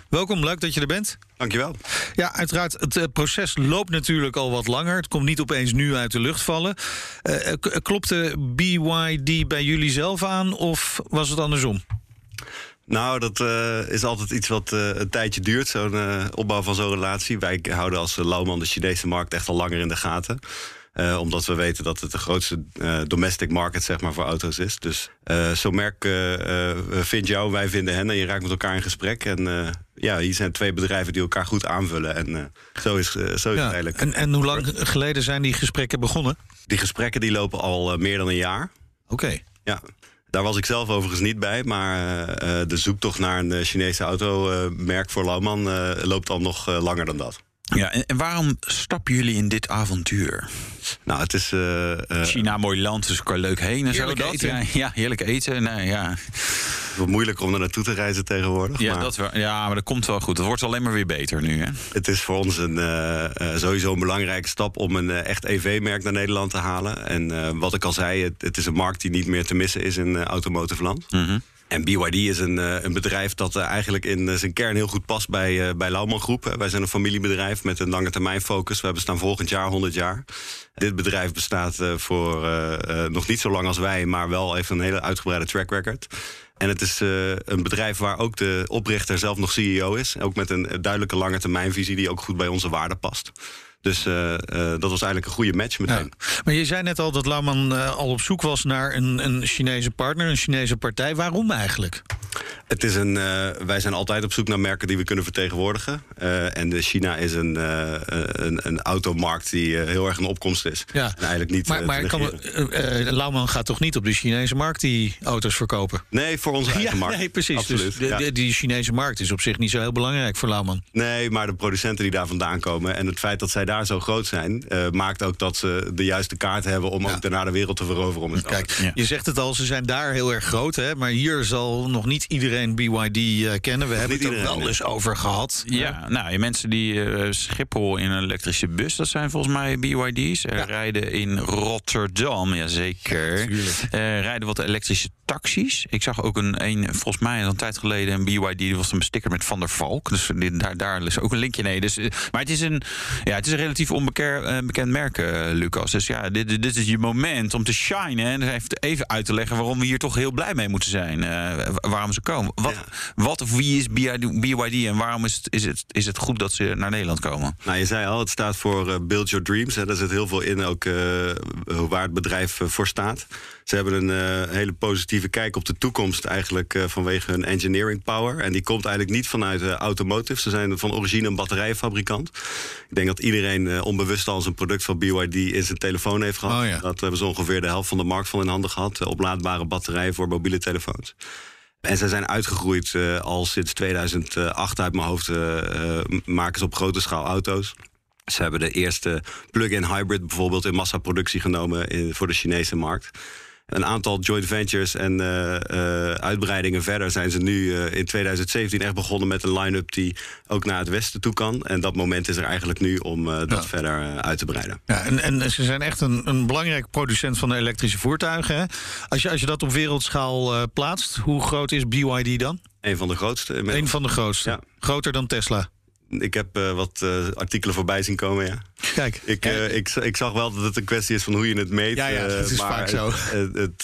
Welkom, leuk dat je er bent. Dankjewel. Ja, uiteraard. Het uh, proces loopt natuurlijk al wat langer. Het komt niet opeens nu uit de lucht vallen. Uh, klopte BYD bij jullie zelf aan of was het andersom? Nou, dat uh, is altijd iets wat uh, een tijdje duurt, zo'n uh, opbouw van zo'n relatie. Wij houden als Lauwman de Chinese markt echt al langer in de gaten. Uh, omdat we weten dat het de grootste uh, domestic market zeg maar, voor auto's is. Dus uh, zo'n merk vindt jou, wij vinden hen en je raakt met elkaar in gesprek. En ja, hier zijn twee bedrijven die elkaar goed aanvullen. En zo is, zo is ja, het eigenlijk. En, en hoe lang geleden zijn die gesprekken begonnen? Die gesprekken die lopen al meer dan een jaar. Oké. Okay. Ja. Daar was ik zelf overigens niet bij, maar de zoektocht naar een Chinese automerk voor Lauwman loopt al nog langer dan dat. Ja, en, waarom stappen jullie in dit avontuur? Nou, het is... China, mooi land, dus kan leuk heen en heerlijk zo. Eten. Ja, ja, heerlijk eten. Nou, ja. Het wordt moeilijk om er naartoe te reizen tegenwoordig. Ja, maar dat wel, ja, maar dat komt wel goed. Het wordt alleen maar weer beter nu. Hè? Het is voor ons een, uh, sowieso een belangrijke stap om een uh, echt EV-merk naar Nederland te halen. En wat ik al zei, het, het, is een markt die niet meer te missen is in automotive land. Mm -hmm. En BYD is een, een bedrijf dat eigenlijk in zijn kern heel goed past bij, bij Lauwman Groep. Wij zijn een familiebedrijf met een lange termijn focus. We bestaan volgend jaar 100 jaar. Dit bedrijf bestaat voor nog niet zo lang als wij, maar wel heeft een hele uitgebreide track record. En het is een bedrijf waar ook de oprichter zelf nog CEO is. Ook met een duidelijke lange termijnvisie die ook goed bij onze waarden past. Dus uh, uh, dat was eigenlijk een goede match meteen. Ja. Maar je zei net al dat Lauman uh, al op zoek was naar een, een Chinese partner, een Chinese partij. Waarom eigenlijk? Het is een, wij zijn altijd op zoek naar merken die we kunnen vertegenwoordigen. en de China is een, een, een, automarkt die heel erg een opkomst is. Ja. En eigenlijk niet maar maar kan, gaat toch niet op de Chinese markt die auto's verkopen? Nee, voor onze eigen ja, markt. Nee, precies. Absoluut. Dus de, de, die Chinese markt is op zich niet zo heel belangrijk voor Lauman. Nee, maar de producenten die daar vandaan komen en het feit dat zij daar zo groot zijn, maakt ook dat ze de juiste kaart hebben om ook daarna de wereld te veroveren. Om het Kijk, je zegt het al, ze zijn daar heel erg groot, hè? maar hier zal nog niet iedereen BYD uh, kennen. We hebben het er wel eens over gehad. Ja, nou, je mensen die uh, Schiphol in een elektrische bus, dat zijn volgens mij BYD's. Er rijden in Rotterdam, jazeker. Ja, rijden wat elektrische taxis. Ik zag ook een, een volgens mij een tijd geleden een BYD, die was een sticker met Van der Valk. Dus daar, daar is ook een linkje. Nee, dus, maar het is een, ja, het is een relatief onbekend bekend merk, uh, Lucas. Dus ja, dit, dit is je moment om te shinen. En even uit te leggen waarom we hier toch heel blij mee moeten zijn. Uh, waarom ze komen. Wat, ja. wat of wie is BYD en waarom is het, is, het, is het goed dat ze naar Nederland komen? Nou, je zei al, het staat voor uh, Build Your Dreams. Hè. Daar zit heel veel in, ook waar het bedrijf voor staat. Ze hebben een hele positieve kijk op de toekomst eigenlijk vanwege hun engineering power. En die komt eigenlijk niet vanuit automotive. Ze zijn van origine een batterijfabrikant. Ik denk dat iedereen uh, onbewust al zijn product van BYD in zijn telefoon heeft gehad. Oh ja. Dat hebben ze ongeveer de helft van de markt van in handen gehad. Uh, oplaadbare batterijen voor mobiele telefoons. En zij zijn uitgegroeid uh, al sinds 2008 uit mijn hoofd. maken ze op grote schaal auto's. Ze hebben de eerste plug-in hybrid bijvoorbeeld in massaproductie genomen voor de Chinese markt een aantal joint ventures en uh, uh, uitbreidingen verder zijn ze nu uh, in 2017 echt begonnen met een line-up die ook naar het westen toe kan. En dat moment is er eigenlijk nu om dat ja. verder uit te breiden. Ja, en, en ze zijn echt een, een belangrijk producent van elektrische voertuigen. Hè? Als, je, als je dat op wereldschaal plaatst, hoe groot is BYD dan? Een van de grootste. Een van de grootste. Ja. Groter dan Tesla. Ik heb uh, wat uh, artikelen voorbij zien komen, ja. Kijk. Ik, uh, ik, ik, zag wel dat het een kwestie is van hoe je het meet. Ja, ja dat is maar vaak zo. Het, het,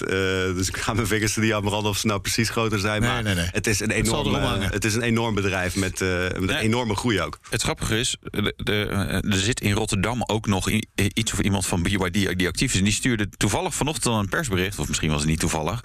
dus ik ga mijn vingers er niet aan branden of ze nou precies groter zijn. Nee, maar nee, nee. Het, is een enorm, het is een enorm bedrijf met, met een enorme groei ook. Het grappige is, de, de, er zit in Rotterdam ook nog iets of iemand van BYD die actief is. En die stuurde toevallig vanochtend al een persbericht, of misschien was het niet toevallig.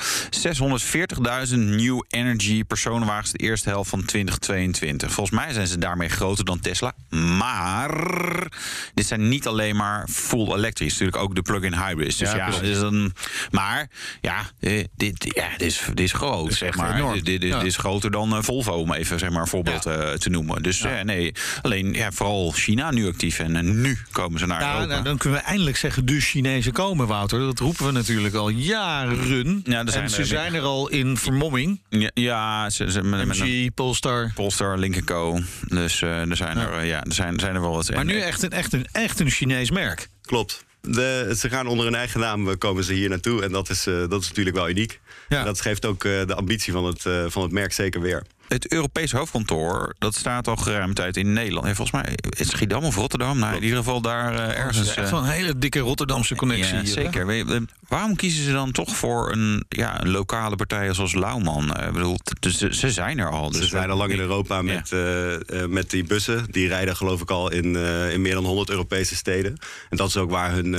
640.000 New Energy personenwagens de eerste helft van 2022. Volgens mij zijn ze daarmee groter dan Tesla. Maar dit zijn niet alleen maar full elektrisch. Natuurlijk ook de plug-in hybrids. Dus ja, ja dus dan, maar ja, dit, ja, dit, is, dit is groot. is zeg maar. Dit, dit, is groter dan uh, Volvo, om even zeg maar, een voorbeeld uh, te noemen. Dus nee, alleen ja, vooral China nu actief. En, nu komen ze naar ja, Europa. Nou, dan kunnen we eindelijk zeggen, de Chinezen komen, Wouter. Dat roepen we natuurlijk al jaren. Ja, zijn ze er, zijn er al in vermomming. Ja, ja ze, ze, met, MG, met, Polestar. Polestar, Link Co. Dus er zijn er, ja, er zijn, zijn er wel wat. Maar nu echt een, echt een, echt een Chinees merk. Klopt. De, ze gaan onder hun eigen naam komen ze hier naartoe. En dat is, uh, dat is natuurlijk wel uniek. Ja. En dat geeft ook uh, de ambitie van het, uh, van het merk zeker weer. Het Europese hoofdkantoor, dat staat al geruime tijd in Nederland. En volgens mij is het Schiedam of Rotterdam. Nou, in ieder geval daar uh, ergens. echt wel een hele dikke Rotterdamse connectie. Ja, hier, zeker. Waarom kiezen ze dan toch voor een, ja, een lokale partij zoals Lauwman? Ik bedoel, ze, ze zijn er al. Dus ze zijn al lang in Europa met, ja. uh, met die bussen. Die rijden geloof ik al in, uh, in meer dan 100 Europese steden. En dat is ook waar hun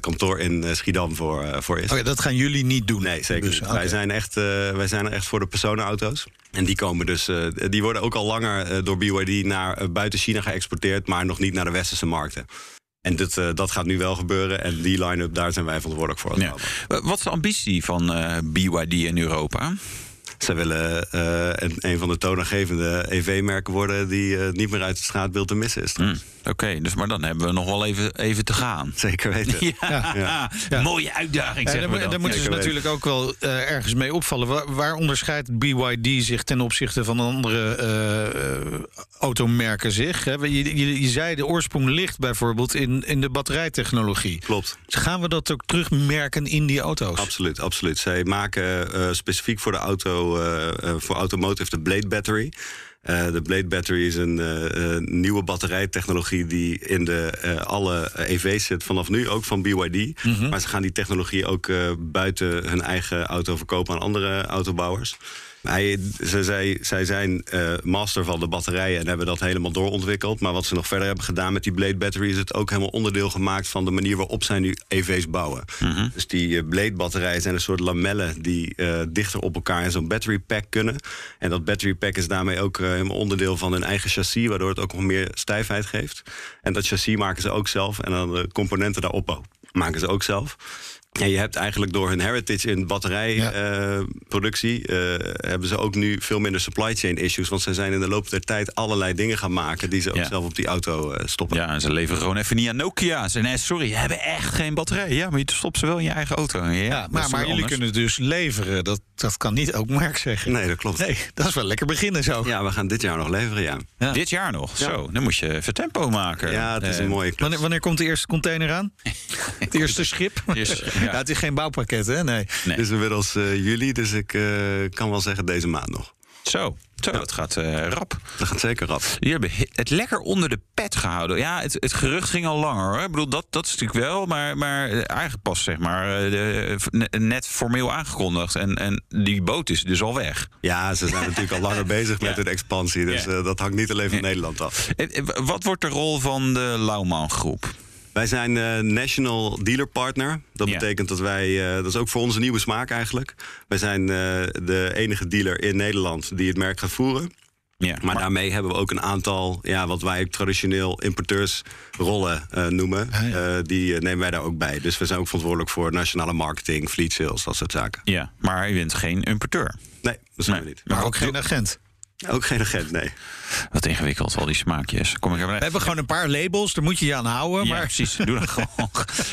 kantoor in Schiedam voor, voor is. Okay, dat gaan jullie niet doen? Nee, zeker niet. Okay. Wij, zijn echt, wij zijn er echt voor de personenauto's. En die dus, uh, die worden ook al langer uh, door BYD naar uh, buiten China geëxporteerd, maar nog niet naar de westerse markten. En dit, dat gaat nu wel gebeuren. En die line-up, daar zijn wij verantwoordelijk voor. Ja. Wat is de ambitie van BYD in Europa? Zij willen een, een van de toonaangevende EV-merken worden die niet meer uit het straatbeeld te missen is. Mm. Oké, okay, dus maar dan hebben we nog wel even, even te gaan. Zeker weten. Ja, ja. ja. mooie uitdaging. Ja, zeg daar, maar daar moeten ze natuurlijk ook wel uh, ergens mee opvallen. Waar, waar, onderscheidt BYD zich ten opzichte van andere uh, automerken zich? Hè? Je, je, je, zei de oorsprong ligt bijvoorbeeld in, in de batterijtechnologie. Klopt. Dus gaan we dat ook terugmerken in die auto's? Absoluut, absoluut. Zij maken uh, specifiek voor de auto auto, uh, voor automotive de Blade Battery. Uh, de Blade Battery is een uh, nieuwe batterijtechnologie die in de, alle EV's zit vanaf nu, ook van BYD. Mm -hmm. Maar ze gaan die technologie ook buiten hun eigen auto verkopen aan andere autobouwers. Hij, ze, zij, zij zijn uh, master van de batterijen en hebben dat helemaal doorontwikkeld. Maar wat ze nog verder hebben gedaan met die Blade Battery... is het ook helemaal onderdeel gemaakt van de manier waarop zij nu EV's bouwen. Mm -hmm. Dus die uh, Blade batterijen zijn een soort lamellen... die uh, dichter op elkaar in zo'n battery pack kunnen. En dat battery pack is daarmee ook helemaal onderdeel van hun eigen chassis... waardoor het ook nog meer stijfheid geeft. En dat chassis maken ze ook zelf. En dan de componenten daarop maken ze ook zelf. En je hebt eigenlijk door hun heritage in batterijproductie... Ja. Uh, hebben ze ook nu veel minder supply chain issues. Want ze zijn in de loop der tijd allerlei dingen gaan maken... die ze ook ja. zelf op die auto uh, stoppen. Ja, en ze leveren gewoon even niet aan Nokia. Ze nee, sorry, je hebben echt geen batterij. Ja, maar je stopt ze wel in je eigen auto. Ja, ja maar, maar jullie kunnen dus leveren. Dat, dat kan niet ook Mark zeggen. Nee, dat klopt. Nee, dat is wel lekker beginnen zo. Ja, we gaan dit jaar nog leveren, ja. ja. Dit jaar nog? Zo, dan moet je even tempo maken. Ja, het is uh, een mooie klus. Wanneer, wanneer komt de eerste container aan? het eerste schip? Ja. het is geen bouwpakket, hè? Nee. nee. Het is inmiddels uh, juli, dus ik uh, kan wel zeggen deze maand nog. Zo, zo, dat gaat uh, rap. Dat gaat zeker rap. Jullie hebben het lekker onder de pet gehouden. Ja, het, het gerucht ging al langer. Hoor. Ik bedoel, dat, dat is natuurlijk wel, maar, maar eigenlijk pas zeg maar de, net formeel aangekondigd. En, en die boot is dus al weg. Ja, ze zijn natuurlijk al langer bezig met ja. hun expansie. Dus ja. uh, dat hangt niet alleen van ja. Nederland af. Wat wordt de rol van de Lauwman groep? Wij zijn uh, National Dealer Partner. Dat ja. betekent dat wij, uh, dat is ook voor ons een nieuwe smaak eigenlijk. Wij zijn uh, de enige dealer in Nederland die het merk gaat voeren. Ja, maar, maar, daarmee hebben we ook een aantal, ja, wat wij traditioneel importeursrollen uh, noemen. Ah, ja. uh, die nemen wij daar ook bij. Dus we zijn ook verantwoordelijk voor nationale marketing, fleet sales, dat soort zaken. Ja, maar je bent geen importeur. Nee, dat zijn nee. we niet. Maar, maar ook geen agent. Ook geen agent, nee. Wat ingewikkeld, al die smaakjes. Kom ik we hebben gewoon een paar labels, daar moet je je aan houden. Ja, maar... precies, doe dat gewoon.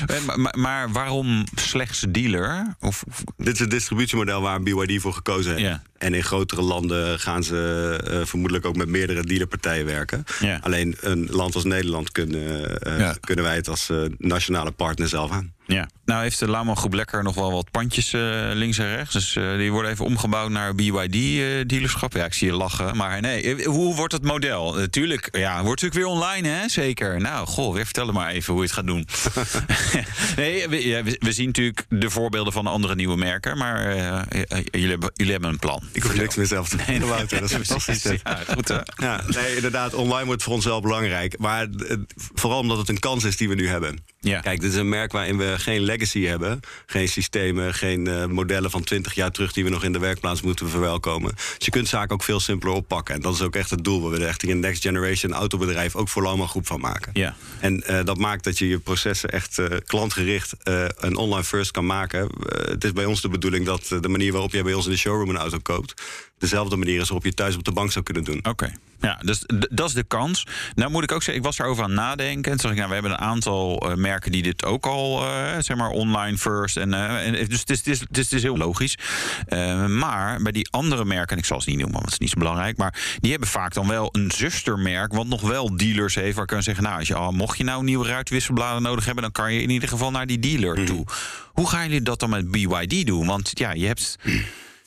maar, maar, maar, waarom slechts dealer? Of... Dit is het distributiemodel waar BYD voor gekozen heeft. Ja. En in grotere landen gaan ze uh, vermoedelijk ook met meerdere dealerpartijen werken. Ja. Alleen een land als Nederland kunnen, uh, ja. kunnen wij het als uh, nationale partner zelf aan. Ja, nou heeft de Lama Groep Lekker nog wel wat pandjes uh, links en rechts. Dus uh, die worden even omgebouwd naar BYD-dealerschap. Uh, ja, ik zie je lachen. Maar nee, hoe wordt het model? Natuurlijk, ja, wordt natuurlijk weer online, hè? Zeker. Nou, goh, weer vertel maar even hoe je het gaat doen. nee, we, ja, we, we, zien natuurlijk de voorbeelden van andere nieuwe merken. Maar jullie, hebben, jullie hebben een plan. Ik hoef niks meer zelf te doen. Wouter, dat is fantastisch. Ja, goed hè? Ja, nee, inderdaad, online wordt voor ons wel belangrijk. Maar vooral omdat het een kans is die we nu hebben. Ja. Kijk, dit is een merk waarin we geen legacy hebben. Geen systemen, geen uh, modellen van 20 jaar terug die we nog in de werkplaats moeten verwelkomen. Dus je kunt zaken ook veel simpeler oppakken. En dat is ook echt het doel. We willen echt een next generation autobedrijf ook voor Loma Groep van maken. Ja. En uh, dat maakt dat je je processen echt uh, klantgericht en online first kan maken. het is bij ons de bedoeling dat de manier waarop jij bij ons in de showroom een auto koopt, dezelfde manier is waarop je thuis op de bank zou kunnen doen. Oké. Okay. Ja, dus dat is de kans. Nou moet ik ook zeggen, ik was erover aan nadenken. En toen ik, nou, we hebben een aantal uh, merken die dit ook al, uh, zeg maar, online first. En, uh, en dus het is, het, is, het is heel logisch. maar bij die andere merken, en ik zal ze niet noemen, want het is niet zo belangrijk. Maar die hebben vaak dan wel een zustermerk, wat nog wel dealers heeft. Waar kan zeggen, nou, als je, oh, mocht je nou nieuwe ruitwisselbladen nodig hebben, dan kan je in ieder geval naar die dealer toe. Mm. Hoe gaan jullie dat dan met BYD doen? Want ja, je hebt.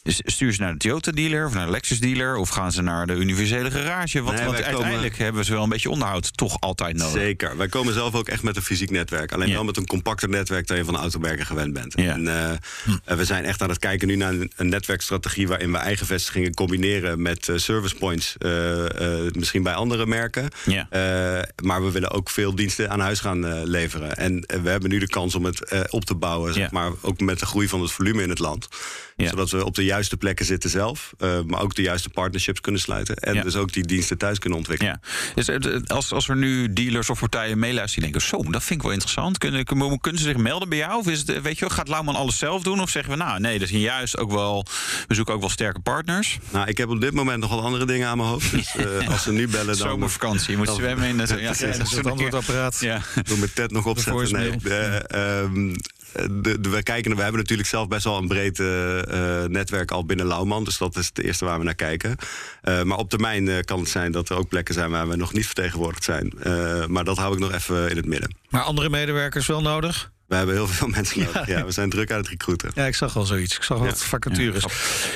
Stuur ze naar de Toyota-dealer of naar de Lexus-dealer... of gaan ze naar de universele garage? Want, nee, want uiteindelijk komen... hebben ze wel een beetje onderhoud toch altijd nodig. Zeker. Wij komen zelf ook echt met een fysiek netwerk. Alleen ja. wel met een compacter netwerk dan je van automerken gewend bent. Ja. En uh, hm. we zijn echt aan het kijken nu naar een, een, netwerkstrategie... waarin we eigen vestigingen combineren met uh, service points. Uh, misschien bij andere merken. Ja. maar we willen ook veel diensten aan huis gaan leveren. En we hebben nu de kans om het op te bouwen. Zeg maar, ook met de groei van het volume in het land. Zodat we op de juiste plekken zitten zelf. Uh, maar ook de juiste partnerships kunnen sluiten. En ja. dus ook die diensten thuis kunnen ontwikkelen. Ja. Dus als, als er nu dealers of partijen meeluisteren die denken... zo, dat vind ik wel interessant. Kunnen, kunnen ze zich melden bij jou? Of is het, weet je, gaat Lauwman alles zelf doen? Of zeggen we, nou nee, dat is juist ook wel... we zoeken ook wel sterke partners? Nou, ik heb op dit moment nogal andere dingen aan mijn hoofd. Dus uh, als ze nu bellen dan... Zomervakantie, je moet zwemmen in... Het, ja, ja, dat antwoordapparaat. Ja. Doe met Ted nog opzetten. Nee, um, de, we, kijken, we hebben natuurlijk zelf best wel een breed uh, uh, netwerk al binnen Lauwman. Dus dat is het eerste waar we naar kijken. Maar op termijn kan het zijn dat er ook plekken zijn waar we nog niet vertegenwoordigd zijn. maar dat hou ik nog even in het midden. Maar andere medewerkers wel nodig? We hebben heel veel mensen nodig. Ja, we zijn druk aan het recruiten. Ja, ik zag al zoiets. Ik zag wat Ja. vacatures.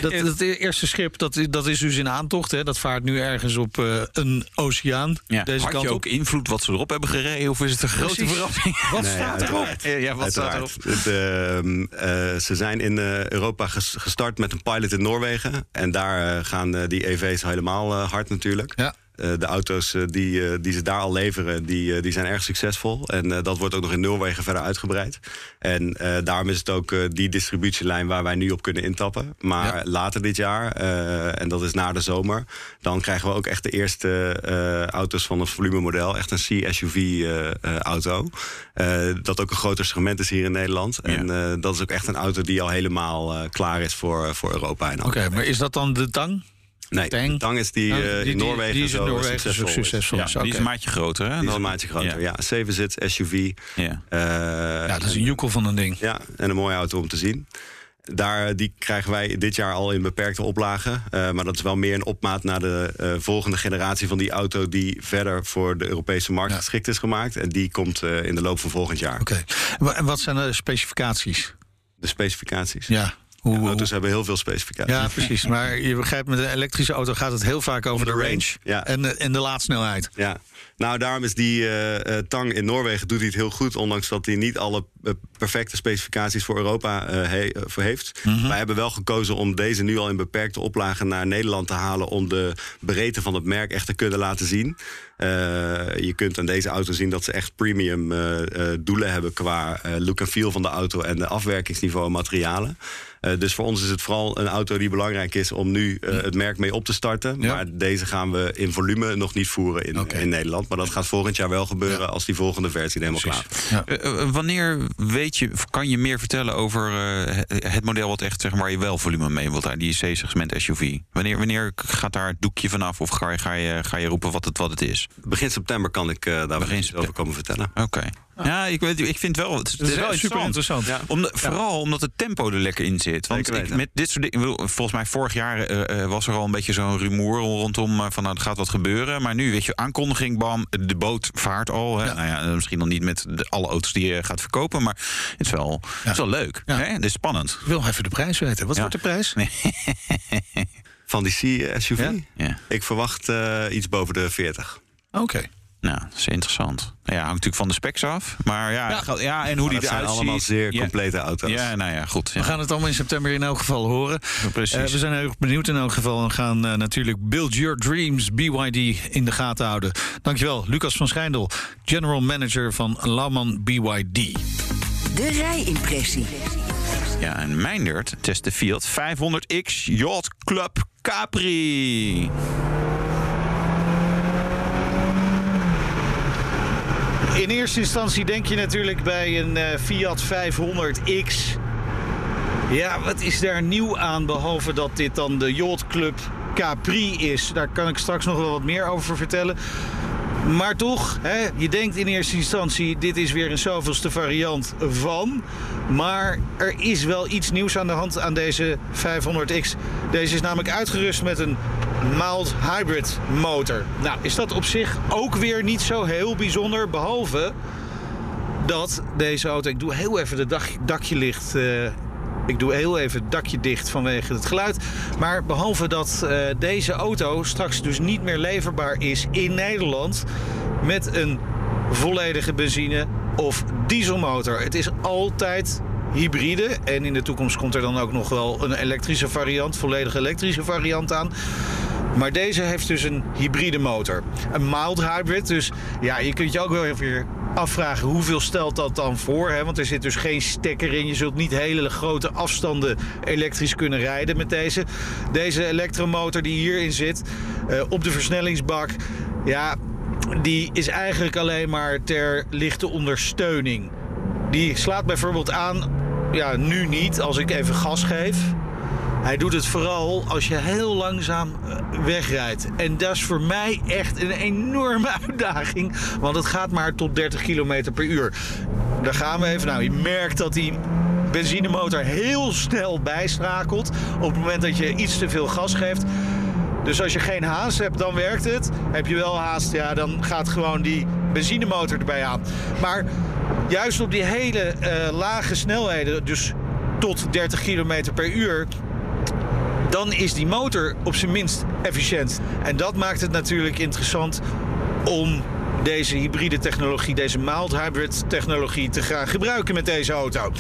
dat, dat eerste schip, dat, is- dat is dus in aantocht. Hè? Dat vaart nu ergens op eh, een oceaan. Ja. Deze Had kant je op. ook invloed wat ze erop hebben gereden? Of is het een grote Precies. verrassing? Wat Nee, staat erop? Ja, wat staat erop? Ehm, eh, ze zijn in eh, Europa ges- gestart met een pilot in Noorwegen. En daar gaan die EV's helemaal hard natuurlijk. Ja. Eh, de auto's eh, die, eh, die ze daar al leveren, die, die zijn erg succesvol. En dat wordt ook nog in Noorwegen verder uitgebreid. En daarom is het ook die distributielijn waar wij nu op kunnen intappen. Maar Ja. later dit jaar, en dat is na de zomer... dan krijgen we ook echt de eerste auto's van een volumemodel. Echt een C-SUV-auto. dat ook een groter segment is hier in Nederland. En dat is ook echt een auto die al helemaal klaar is voor, voor Europa. En Oké, maar is dat dan de tang? Nee, Tang? de Tang is die, eh, die- in Noorwegen die is in zo Noorwegen succesvol. is. succesvol. Ja, is. die is een maatje groter, hè? Die is een maatje groter, ja. Zeven zit SUV. Ja. Eh, Ja, dat is een joekel van een ding. Ja, en een mooie auto om te zien. Daar, die krijgen wij dit jaar al in beperkte oplagen. Eh, maar dat is wel meer een opmaat naar de eh, volgende generatie van die auto... die verder voor de Europese markt Ja. geschikt is gemaakt. En die komt eh, in de loop van volgend jaar. Oké. En wat zijn de specificaties? De specificaties. Ja. Hoe, Auto's hebben heel veel specificaties. ja, precies. Maar je begrijpt, met een elektrische auto gaat het heel vaak over de de range, range, ja. en, de, en de laadsnelheid. Ja, nou daarom is die eh, eh, Tang in Noorwegen doet hij het heel goed, ondanks dat hij niet alle eh, perfecte specificaties voor Europa he- voor heeft. Mhm. Wij hebben wel gekozen om deze nu al in beperkte oplagen naar Nederland te halen om de breedte van het merk echt te kunnen laten zien. Je kunt aan deze auto zien dat ze echt premium doelen hebben qua look en feel van de auto en de afwerkingsniveau en materialen. Eh, dus voor ons is het vooral een auto die belangrijk is om nu eh, het merk mee op te starten. Ja. Maar deze gaan we in volume nog niet voeren in, in Nederland. Maar dat gaat volgend jaar wel gebeuren Ja. als die volgende versie helemaal klaar is. Ja. Eh, wanneer weet je, kan je meer vertellen over eh, het- model wat echt zeg maar, waar je wel volume mee wilt aan, die C-segment SUV? Wanneer, wanneer gaat daar het doekje vanaf of ga je, ga je, ga je roepen wat het, wat het is? Begin september kan ik eh, daar Begin over komen vertellen. Oké. Ja, ik, weet, ik vind wel, het is, het wel super interessant. interessant. Om, vooral omdat het tempo er lekker in zit. Want ik, met dit soort dingen, volgens mij vorig jaar eh, eh, was er al een beetje zo'n rumoer rondom eh, van nou, er gaat wat gebeuren. Maar nu, weet je, aankondiging, bam, de boot vaart al. Hè. Ja. Nou ja, misschien nog niet met de, alle auto's die je gaat verkopen, maar het is wel, het is wel leuk. Ja. Hè? Het is spannend. Ik wil even de prijs weten. Wat Ja. wordt de prijs? Van die C-SUV? Ja? Ja. Ik verwacht eh, iets boven de 40. Oké. Nou, dat is interessant. Nou ja, hangt natuurlijk van de specs af. Maar ja, Ja. en hoe die dat zijn eruit allemaal zeer Ja. complete auto's. Ja, nou ja, goed. Ja. We gaan het allemaal in september in elk geval horen. precies. Eh, we zijn heel erg benieuwd in elk geval. We gaan eh, natuurlijk Build Your Dreams, BYD, in de gaten houden. Dankjewel, Lucas van Schijndel, General Manager van Lauman BYD. De rijimpressie. Ja, en Meindert test de Fiat 500X Yacht Club Capri. In eerste instantie denk je natuurlijk bij een eh, Fiat 500X. Ja, wat is daar nieuw aan behalve dat dit dan de Yacht Club Capri is? Daar kan ik straks nog wel wat meer over vertellen. Maar toch, hè, je denkt in eerste instantie, dit is weer een zoveelste variant van. Maar er is wel iets nieuws aan de hand aan deze 500X. Deze is namelijk uitgerust met een mild hybrid motor. Nou, is dat op zich ook weer niet zo heel bijzonder, behalve dat deze auto... Ik doe heel even het dak, dakje licht... eh, ik doe heel even het dakje dicht vanwege het geluid. Maar behalve dat eh, deze auto straks dus niet meer leverbaar is in Nederland... met een volledige benzine- of dieselmotor. Het is altijd hybride. En in de toekomst komt er dan ook nog wel een elektrische variant, volledig elektrische variant aan. Maar deze heeft dus een hybride motor. Een mild hybrid. Dus ja, je kunt je ook wel even afvragen hoeveel stelt dat dan voor. Hè? Want er zit dus geen stekker in. Je zult niet hele grote afstanden elektrisch kunnen rijden met deze. Deze elektromotor die hierin zit eh, op de versnellingsbak. Ja, die is eigenlijk alleen maar ter lichte ondersteuning. Die slaat bijvoorbeeld aan, ja, nu niet, als ik even gas geef. Hij doet het vooral als je heel langzaam eh, wegrijdt. En dat is voor mij echt een enorme uitdaging. Want het gaat maar tot 30 km per uur. Daar gaan we even. Nou, je merkt dat die benzinemotor heel snel bijstrakelt. Op het moment dat je iets te veel gas geeft. Dus als je geen haast hebt, dan werkt het. Heb je wel haast, ja, dan gaat gewoon die benzinemotor erbij aan. Maar juist op die hele eh, lage snelheden, dus tot 30 km per uur, dan is die motor op zijn minst efficiënt. En dat maakt het natuurlijk interessant om deze hybride technologie, deze mild hybrid technologie te gaan gebruiken met deze auto.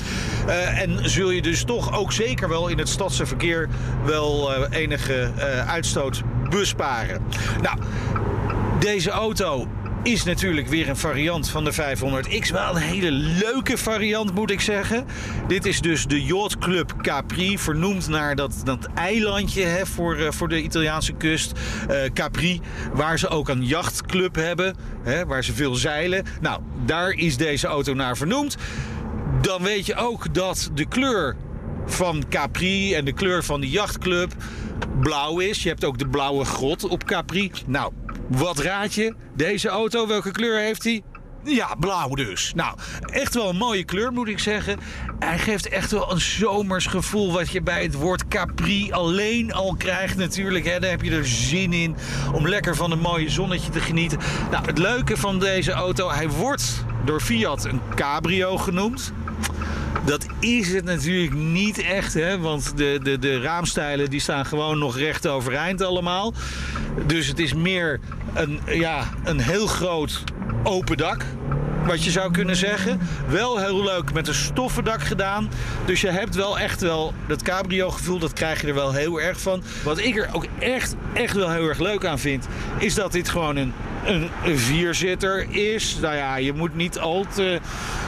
Uh, en zul je dus toch ook zeker wel in het stadse verkeer wel uh, enige uh, uitstoot besparen. Nou, deze auto is natuurlijk weer een variant van de 500X. Wel een hele leuke variant, moet ik zeggen. Dit is dus de Yacht Club Capri, vernoemd naar dat, dat eilandje hè, voor, uh, voor de Italiaanse kust. Uh, Capri, waar ze ook een jachtclub hebben, hè, waar ze veel zeilen. Nou, daar is deze auto naar vernoemd. Dan weet je ook dat de kleur van Capri en de kleur van de jachtclub blauw is. Je hebt ook de blauwe grot op Capri. Nou, wat raad je? Deze auto, welke kleur heeft hij? Ja, blauw dus. Nou, echt wel een mooie kleur moet ik zeggen. Hij geeft echt wel een zomers gevoel wat je bij het woord Capri alleen al krijgt natuurlijk. Hè. Daar heb je er zin in om lekker van een mooie zonnetje te genieten. Nou, het leuke van deze auto, hij wordt door Fiat een cabrio genoemd. Dat is het natuurlijk niet echt, hè? want de, de, de raamstijlen die staan gewoon nog recht overeind allemaal. Dus het is meer een, ja, een heel groot open dak. Wat je zou kunnen zeggen. Wel heel leuk met een stoffen dak gedaan. Dus je hebt wel echt wel dat cabrio gevoel. Dat krijg je er wel heel erg van. Wat ik er ook echt, echt wel heel erg leuk aan vind. Is dat dit gewoon een een vierzitter is. Nou ja, je moet niet al te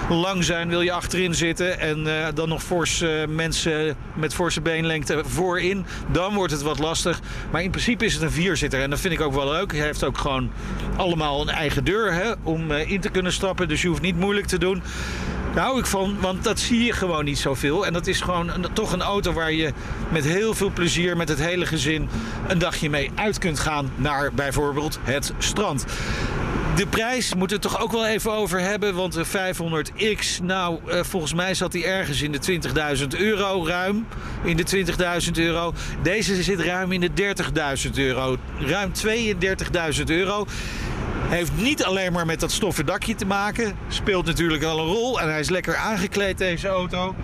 lang zijn, wil je achterin zitten. En uh, dan nog forse uh, mensen met forse beenlengte voorin. Dan wordt het wat lastig. Maar in principe is het een vierzitter. En dat vind ik ook wel leuk. Hij heeft ook gewoon allemaal een eigen deur hè, om uh, in te kunnen stappen. Dus je hoeft niet moeilijk te doen. Daar hou ik van, want dat zie je gewoon niet zoveel. En dat is gewoon toch een auto waar je met heel veel plezier, met het hele gezin, een dagje mee uit kunt gaan naar bijvoorbeeld het strand. De prijs moeten we het toch ook wel even over hebben. Want de 500X, nou, uh, volgens mij zat die ergens in de 20.000 euro ruim. In de 20.000 euro. Deze zit ruim in de 30.000 euro. Ruim 32.000 euro. Heeft niet alleen maar met dat stoffen dakje te maken. Speelt natuurlijk wel een rol. En hij is lekker aangekleed, deze auto.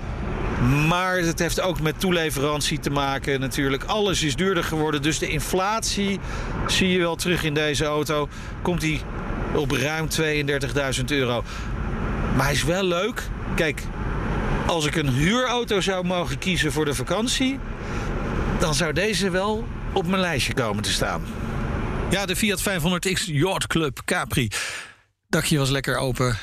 Maar het heeft ook met toeleverantie te maken natuurlijk. Alles is duurder geworden. Dus de inflatie zie je wel terug in deze auto. Komt hij op ruim 32.000 euro. Maar hij is wel leuk. Kijk, als ik een huurauto zou mogen kiezen voor de vakantie... dan zou deze wel op mijn lijstje komen te staan. Ja, de Fiat 500X Yacht Club Capri. Dakje was lekker open.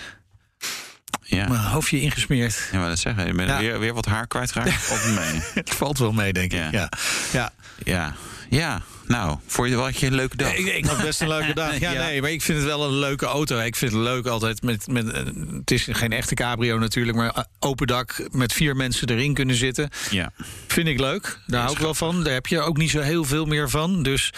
Ja. Mijn hoofdje ingesmeerd. Ja, maar dat zeggen. Je bent Ja. weer, weer wat haar kwijtgeraakt. Of mee. Het valt wel mee, denk ik. Ja. Ja. Ja. Ja. Ja. Nou, voor je wel een leuke dag. Ik, ik had best een leuke dag. Ja, Ja. nee, maar ik vind het wel een leuke auto. Ik vind het leuk altijd met. met eh, het is geen echte cabrio natuurlijk, maar eh, open dak met vier mensen erin kunnen zitten. Ja. Vind ik leuk. Daar hou ik wel van. Daar heb je ook niet zo heel veel meer van. Dus.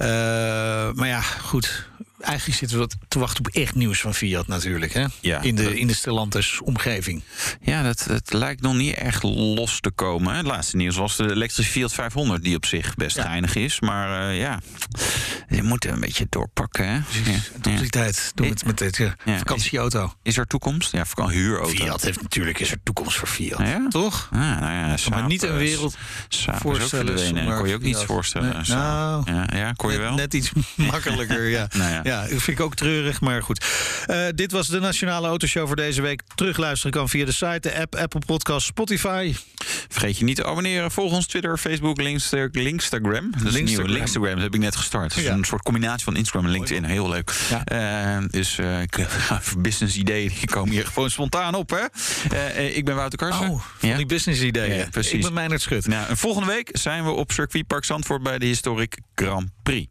Eh, maar ja, goed. Eigenlijk zitten we te wachten op echt nieuws van Fiat natuurlijk. Hè? Ja, in, dat- de, in de Stellantis omgeving. Ja, dat, het lijkt nog niet echt los te komen. Het laatste nieuws was de elektrische Fiat 500, die op zich best Ja. geinig is. Maar eh, ja, je moet een beetje doorpakken. Hè? Ja. Die tijd doen we het met Ja. vakantieauto. Is er toekomst? Ja, vak- huurauto. Fiat heeft natuurlijk is er toekomst voor Fiat. Toch? Ah, nou ja, Saab, maar niet een wereld Saab voorstellen zonder Kon je ook niets Fiat. voorstellen. Nee, nou, ja, ja, kon je net, wel? net iets makkelijker, ja. Nou ja. dat vind ik ook treurig, maar goed. Eh, dit was de Nationale Autoshow voor deze week. Terugluisteren kan via de site, de app, Apple Podcast, Spotify. Vergeet je niet te abonneren. Volg ons Twitter, Facebook, Linkster, Linkstagram. Dat is Linkstagram. nieuw. Linkstagram dat heb ik net gestart. Dat is Ja. een soort combinatie van Instagram en LinkedIn. Heel leuk. Ja. Eh, dus eh, business ideeën die komen hier gewoon spontaan op. Hè? Ik ben Wouter Karsen. Oh, van Ja? die business ideeën. Precies. Ik ben Meijnerd Schut. Nou, en volgende week zijn we op circuitpark Zandvoort bij de Historic Grand Prix.